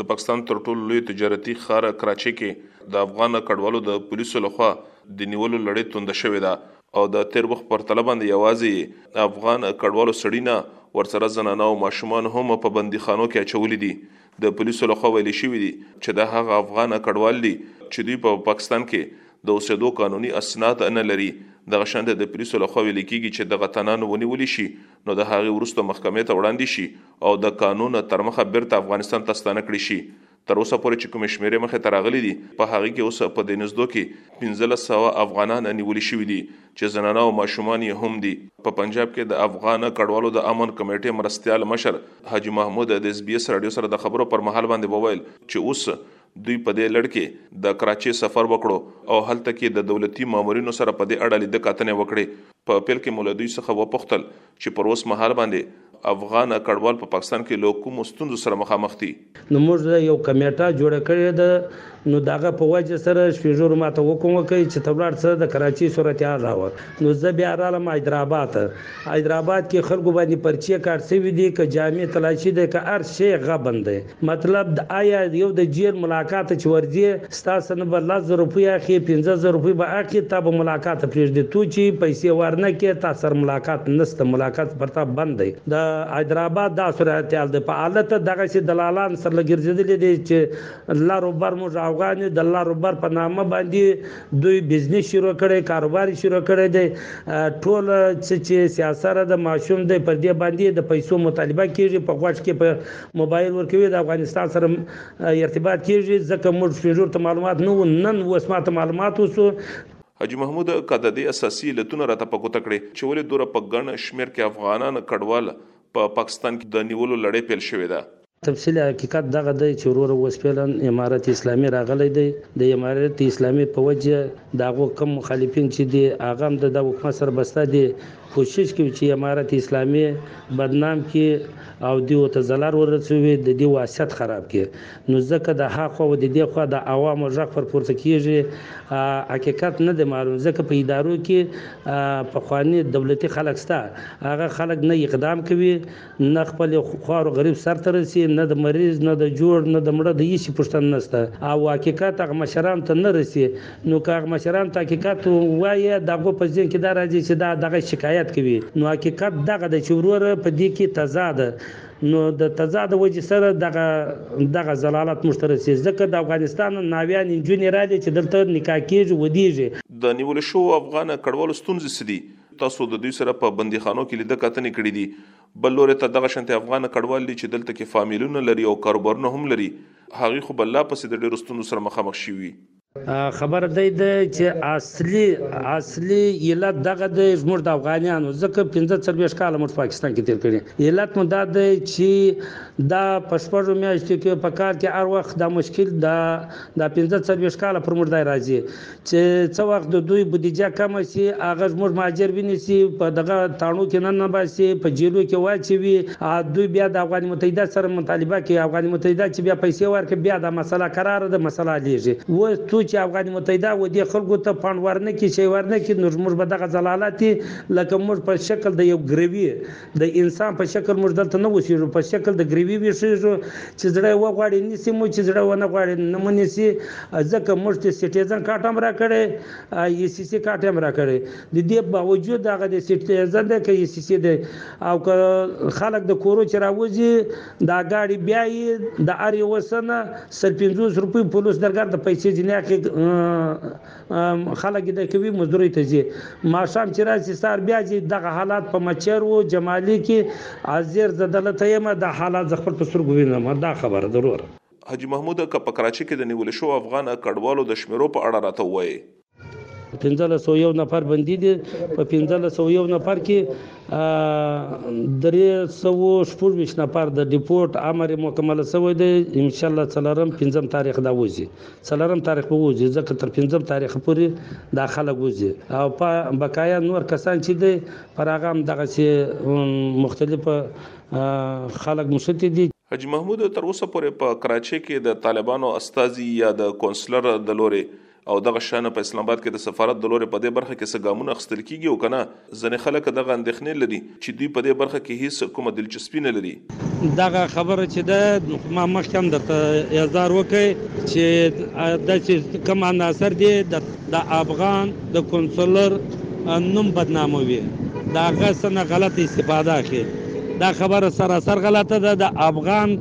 د پاکستان تر ټولو لوی تجارتي ښار کراچۍ کې د افغان کډوالو د پولیسو له خوا د نیولو لړۍ تونده شوې ده او د تېر وخت پر تله باندې یوازې یې د افغان کډوالو سړي نه ورسره زنانه او ماشومان هم په بندیخانو کې اچولي دي. د پولیسو له خوا ویل شوي دي چې دا هغه افغان کډوال دي چې دوی په پاکستان کې د اوسېدو قانوني اسناد نه لري. دغه شان د پولیسو له خوا ویل کېږي چې دغه تنان ونیول شي نو د هغې وروسته محکمې ته وړاندې شي او د قانون ترمخه بیرته افغانستان ته ستانه کړې شي. تر اوسه پورې چې کومې شمیرې مخې ته راغلې دي په هغې کې اوس په دې نزدو کې پنځلس سوه افغانان نیولي شوي دي چې زنانه او ماشومان یې هم دي. په پنجاب کې د افغان کډوالو د امن کمیټې مرستیال مشر حاجي محمود د اس بي اس راډیو سره د خبرو پر مهال باندې وویل چې اوس دوی په دې لړ کې د کراچۍ سفر وکړو او هلته کې د دولتي مامورینو سره په دې اړه لیده کاتنه وکړې. په پیل کې مو له دوی څخه وپوښتل چې پر اوس مهال باندې افغان کډوال په پاکستان کې له کومو ستونزو سره مخامخ دي؟ نو موږ یو کمیټه جوړه کړې ده نو د هغه په وجه سره شپیږورو ماته حکم وکړ چې ته ولاړ شه د کراچۍ صورتحال راوه نو زه بیا رالم حیدراباد ته حیدراباد کې خلکو باندې پرچې کاټ شوي دي که جامع تلاشي ده که هر شی غبن دی. مطلب د ایا یو د جیل ملاقات ته چې ورځې ستا څه نه به لس زره روپۍ اخلي پنځه زره روپۍ به اخلي تا به ملاقات ته پریږدي تو چې پیسې ورنه کړې تا سره ملاقات نشته ملاقات پر تا بند دی د حیدراباد دا صورتحال دی په الته دغسې دلالان سر له ګرځیدلي دي چې لر و بر موږ افغان یو د لر و بر په نامه باندې دوی بزنس شروع کړی کاروبار یې شروع کړی دی ټول څه چې سیاسره د ماشوم دی پر دې باندې د پیسو مطالبه کیږي په غوږ کې په موبایل ورکوي د افغانستان سره ارتباط کیږي ځکه موږ سپینږور ته معلومات نه و نن اوس ماته معلومات وسو. حاجي محمود که د دې اساسي علتونه راته په ګوته کړې چې ولې دوره په ګڼ شمېر کې افغانان کډوال په پاکستان کې د نیولو لړۍ پیل شوې ده. تفصیلي حقیقت دغه دی چې وروره اوس فعلا امارت اسلامي راغلی دی د امارت اسلامي په وجه د هغو کم مخالفین چې دي هغه هم د دا حکومت سره بسته دي. کوشش کوي چي امارت اسلامي بدنام کړي او دوي ته ضلر ورسوي د دوي واسيت خراب کړي نو ځکه د ها خوا او د دي خوا د عوامو ږغ پر پورته کيږي حقيقت نه دی معلوم ځکه په ادارو کي پخواني دولتي خلک سته هغه خلک نه اقدام کوي نه خپل خوار غریب سر ته رسي نه د مریض نه د جوړ نه د مړه د هیڅ حقیقت نشته او حقیقت هغه مشرانو ته نه رسي نو که هغه مشرانو ته حقیقت وایې د هغو په ذهن کې دا راځي چې دا دغه شکایت کوي نو حقیقت دغه دی چې وروره په دې کې تضاد نو د تضاد وجې سره دغه دغه ضلالت موږ ته رسي ځکه د افغانستان نه ناویانې نجونې رالې چې دلته نکاح کیږي ودیږي. د نیول شوو افغان کډوالو ستونزې څه دي؟ تاسو د دوی سره په بندیخانو کې لیده کتنې کړې دي بل لوري ته دغه شنت افغان کډوال دي چې دلته کې فامیلونه لري او کاروبارونه هم لري هغه خو بل لا پسې د ډیرو ستونزو سره مخامخ شي خبر دی دی چې اصلي اصلي علت دغه دی زموږ د افغانانو ځکه 15 سرویش کال موږ پاکستان کې تیر کړی علت مو دا دی چې دا پښپړو میاشتو کې په کار کې هر وخت دا مشکل دا دا 15 سرویش کال پر موږ دی راځي چې څه وخت د دوی بودیجه کمه شي هغه زموږ مهاجر ونیسي په دغه تاڼو کې ننه باسي په جیلو کې واچوي او دوی بیا د افغان متحده سره مطالبه کوي افغان متحده چې بیا پیسې ورکړي بیا دا مسله کراره ده مسله حلیږي اوس څو چې افغان متحده ودې خلکو ته فنډ ورنه کړي شی ورنه کړي نو زموږ به دغه ذلالت لکه موږ په شکل د یو ګروي د انسان په شکل موږ دلته نه اوسېږو، په شکل د ګروي ویښېږو، چې زړه یې وغواړي نیسي مو، چې زړه ونه غواړي نه مو نیسي، ځکه موږ ته سټېزن کارټ هم راکړی، ای سي سي کارټ یې هم راکړی، د دې باوجود هغه دی سټېزن دی که ای سي سي دی او که خلک د کورو چې راوځي دا ګاډي بیایي د هر یوه څه نه سل پنځوس روپۍ پولیس درګرده پیسې ځینې اخلي خلک یې د کوي مزدورۍ ته ځي ماښام چې راسي سار بیا ځي دغه حالات په مچر و جمالي کې عزیر زه دلته یم دا حالات زه خپل په سترګو وینم دا خبره ضرور حاجي محمود که په کراچۍ کې د نیول شوو افغان کډوالو د شمېرو په اړه راته ووایې. پنځلس سوه یو نفر بندي دي په پنځلس سوه یو نفر کې درې سوه شپږ ویشت نفر د ډیپورټ امر یې مکمل شوی دی انشاالله څلورم پنځم تاریخ دا وځي. څلورم تاریخ به وځي ځکه تر پنځم تاریخ پورې دا خلک وځي او په بقایا نور کسان چې دی پر هغه هم دغه سي مختلف خلک مشتي دي حجي محمود تر اوسه پورې په کراچۍ کې د طالبانو استازي یا د کونسلر د لورې او دغه شان په اسلام آباد کې د سفارت د لورې په دې برخه کې څه ګامونه اخستل کیږي او کنه ځینې خلک دغه اندېښنې لري چې دوی په دې برخه کې هیڅ کومه دلچسپي نه لري. دغه خبره چې ده ما مخکې هم درته اظهار وکړ چې دا چې کوم عناصر دي د افغان د کنسولر نوم بدناموي د هغه څه نه غلطه استفاده اخلي دا خبره سراسر غلطه ده د افغان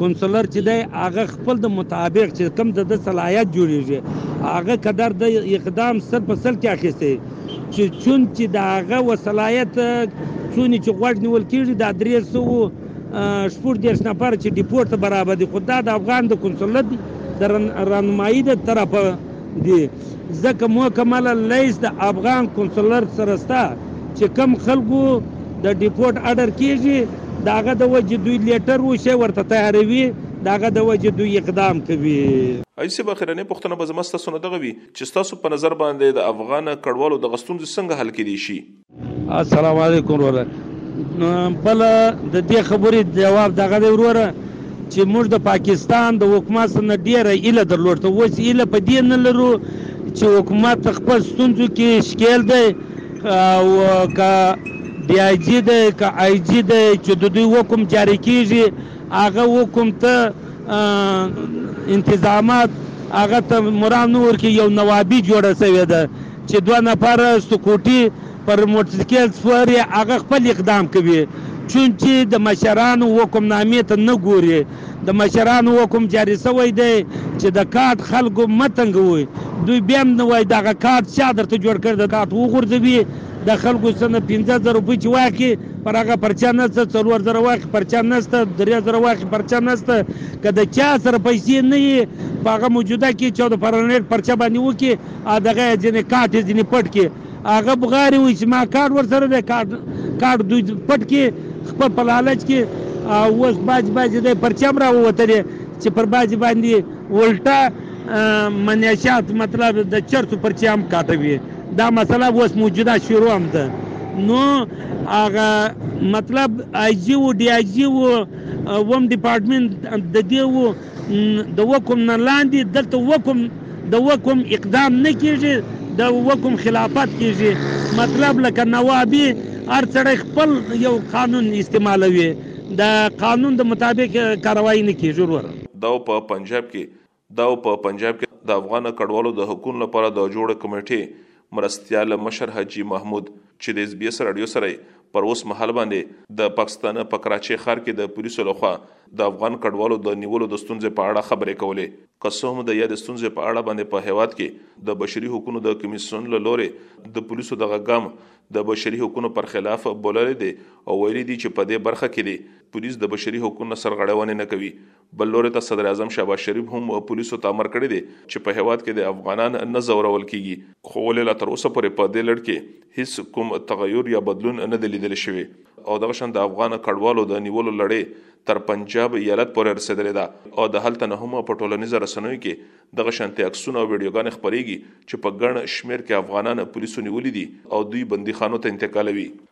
کنسولر چې دی هغه خپل د مطابق چې کوم د ده صلاحیت جوړېږي هغه قدر د اقدام سل په سل کې اخیستی چې چون چې د هغه وصلایت څونې چې غوږ نیول کېږي دا درې سوو شپږ دېرش نفر چې ډیپورټ ته برابر دي خو دا د افغان د کنسولت دي د رانمایي د طرفه دي ځکه مکمله لیست د افغان کنسولر سره سته چې کم خلکو د ډیپورټ اډر کېږي د هغه د وجې دوی لیټر وشي ورته تیاروي د هغه د وجې دوی اقدام کوي. ایسه به اخرنې پوښتنه به زما ستاسو نه دغه وي. چې ستاسو په نظر باندې د افغان کډوالو دغه ستونزې څنګه حل کېدی شي؟ السلام علیکم وروره بل د دې خبرې جواب دغه دی وروره چې موږ د پاکستان د حکومت څخه ډیره ایله درلود ته اوس ایله په دې نه لرو چې حکومت خپل ستونزو کې شکیل دی او که ډي آی جي دی که آی جي دی چې د دوی حکم جاری کیږي هغه و کوم ته انتظامات هغه ته مرام نه ورکي یو نوابي جوړه سوې ده چې دوه نفره سکوټي پر موټرسکیل سپور هغه خپل اقدام کوي چون چې د مشرانو حکم نامې ته نه ګوري د مشرانو حکم جاری سوی دی چې د کارت خلکو متنګوي دوی بیا هم نه وایي دغه کارت چا درته جوړ کړ د کارت وغورځوي د خلکو څخه پنځه زره روپۍ چې واخلي پر هغه پرچه نسته څلور زره واخې پرچه نسته درې زره واخې پرچه نسته که د چا سره پیسې نه یې په هغه موجوده کې چې د فرنټ پرچه باندې وکړي او دغه یې ځینې کارت یې ځینې پټ کړي هغه بغارې وایي چې ما کارت ورسره دی کارت کارت دوی پټ کړي خپل په لالچ کې او اوس بعضې بعضې دی پرچه هم راووتلې چې پر بعضې باندې الټا منشات مطلب د چرسو پرچې هم کاټوي دا مسله اوس موجوده شروع هم ده نو هغه مطلب آی جی وو ډی آی جی وو ووم ډیپارټمنټ د دې وو د وکم نه لاندې دلته وکم د وکم اقدام نه کیږي د وکم خلافت کیږي مطلب لکه نوابي هر سړی خپل یو قانون استعمالوي د قانون د مطابق کاروایی نه کیږي ورور. دا په پنجاب کې ده او په پنجاب کې د افغان کډوالو د حقونو لپاره د جوړې کمېټې مرستیال مشر حاجي محمود چې د اس بي اس راډیو سره یې پر اوس مهال باندې د پاکستان په کراچۍ ښار کې د پولیسو له خوا د افغان کډوالو د نیولو د ستونزې په اړه خبرې کولې که څه هم د یادې ستونزې په اړه باندې په هېواد کې د بشري حقونو د کمیسیون له لورې د پولیسو دغه ګام د بشري حقونو پر خلاف بللی دی او ویلي دي چې په دې برخه کې دې پولیس د بشري حقونو سرغړونې نه کوي بل لوري ته صدر اعظم شهباز شریف هم پولیسو ته امر کړی دی چې په هیواد کې د افغانان نه ځورول کیږي خو ولې لا تر اوسه پورې په دې لړ کې هیڅ کوم تغیر یا بدلون نه دی لیدل شوی او دغه شان د افغان کډوالو د نیولو لړۍ تر پنجاب ایالت پورې رسیدلې ده او د هلته نه هم په ټولنیزو رسنیو کې دغه شانتي عکسونه او ویډیوګانې خپرېږي چې په ګڼ شمیر کې افغانان پولیسو نیولي دي او دوی بندیخانو ته انتقالوي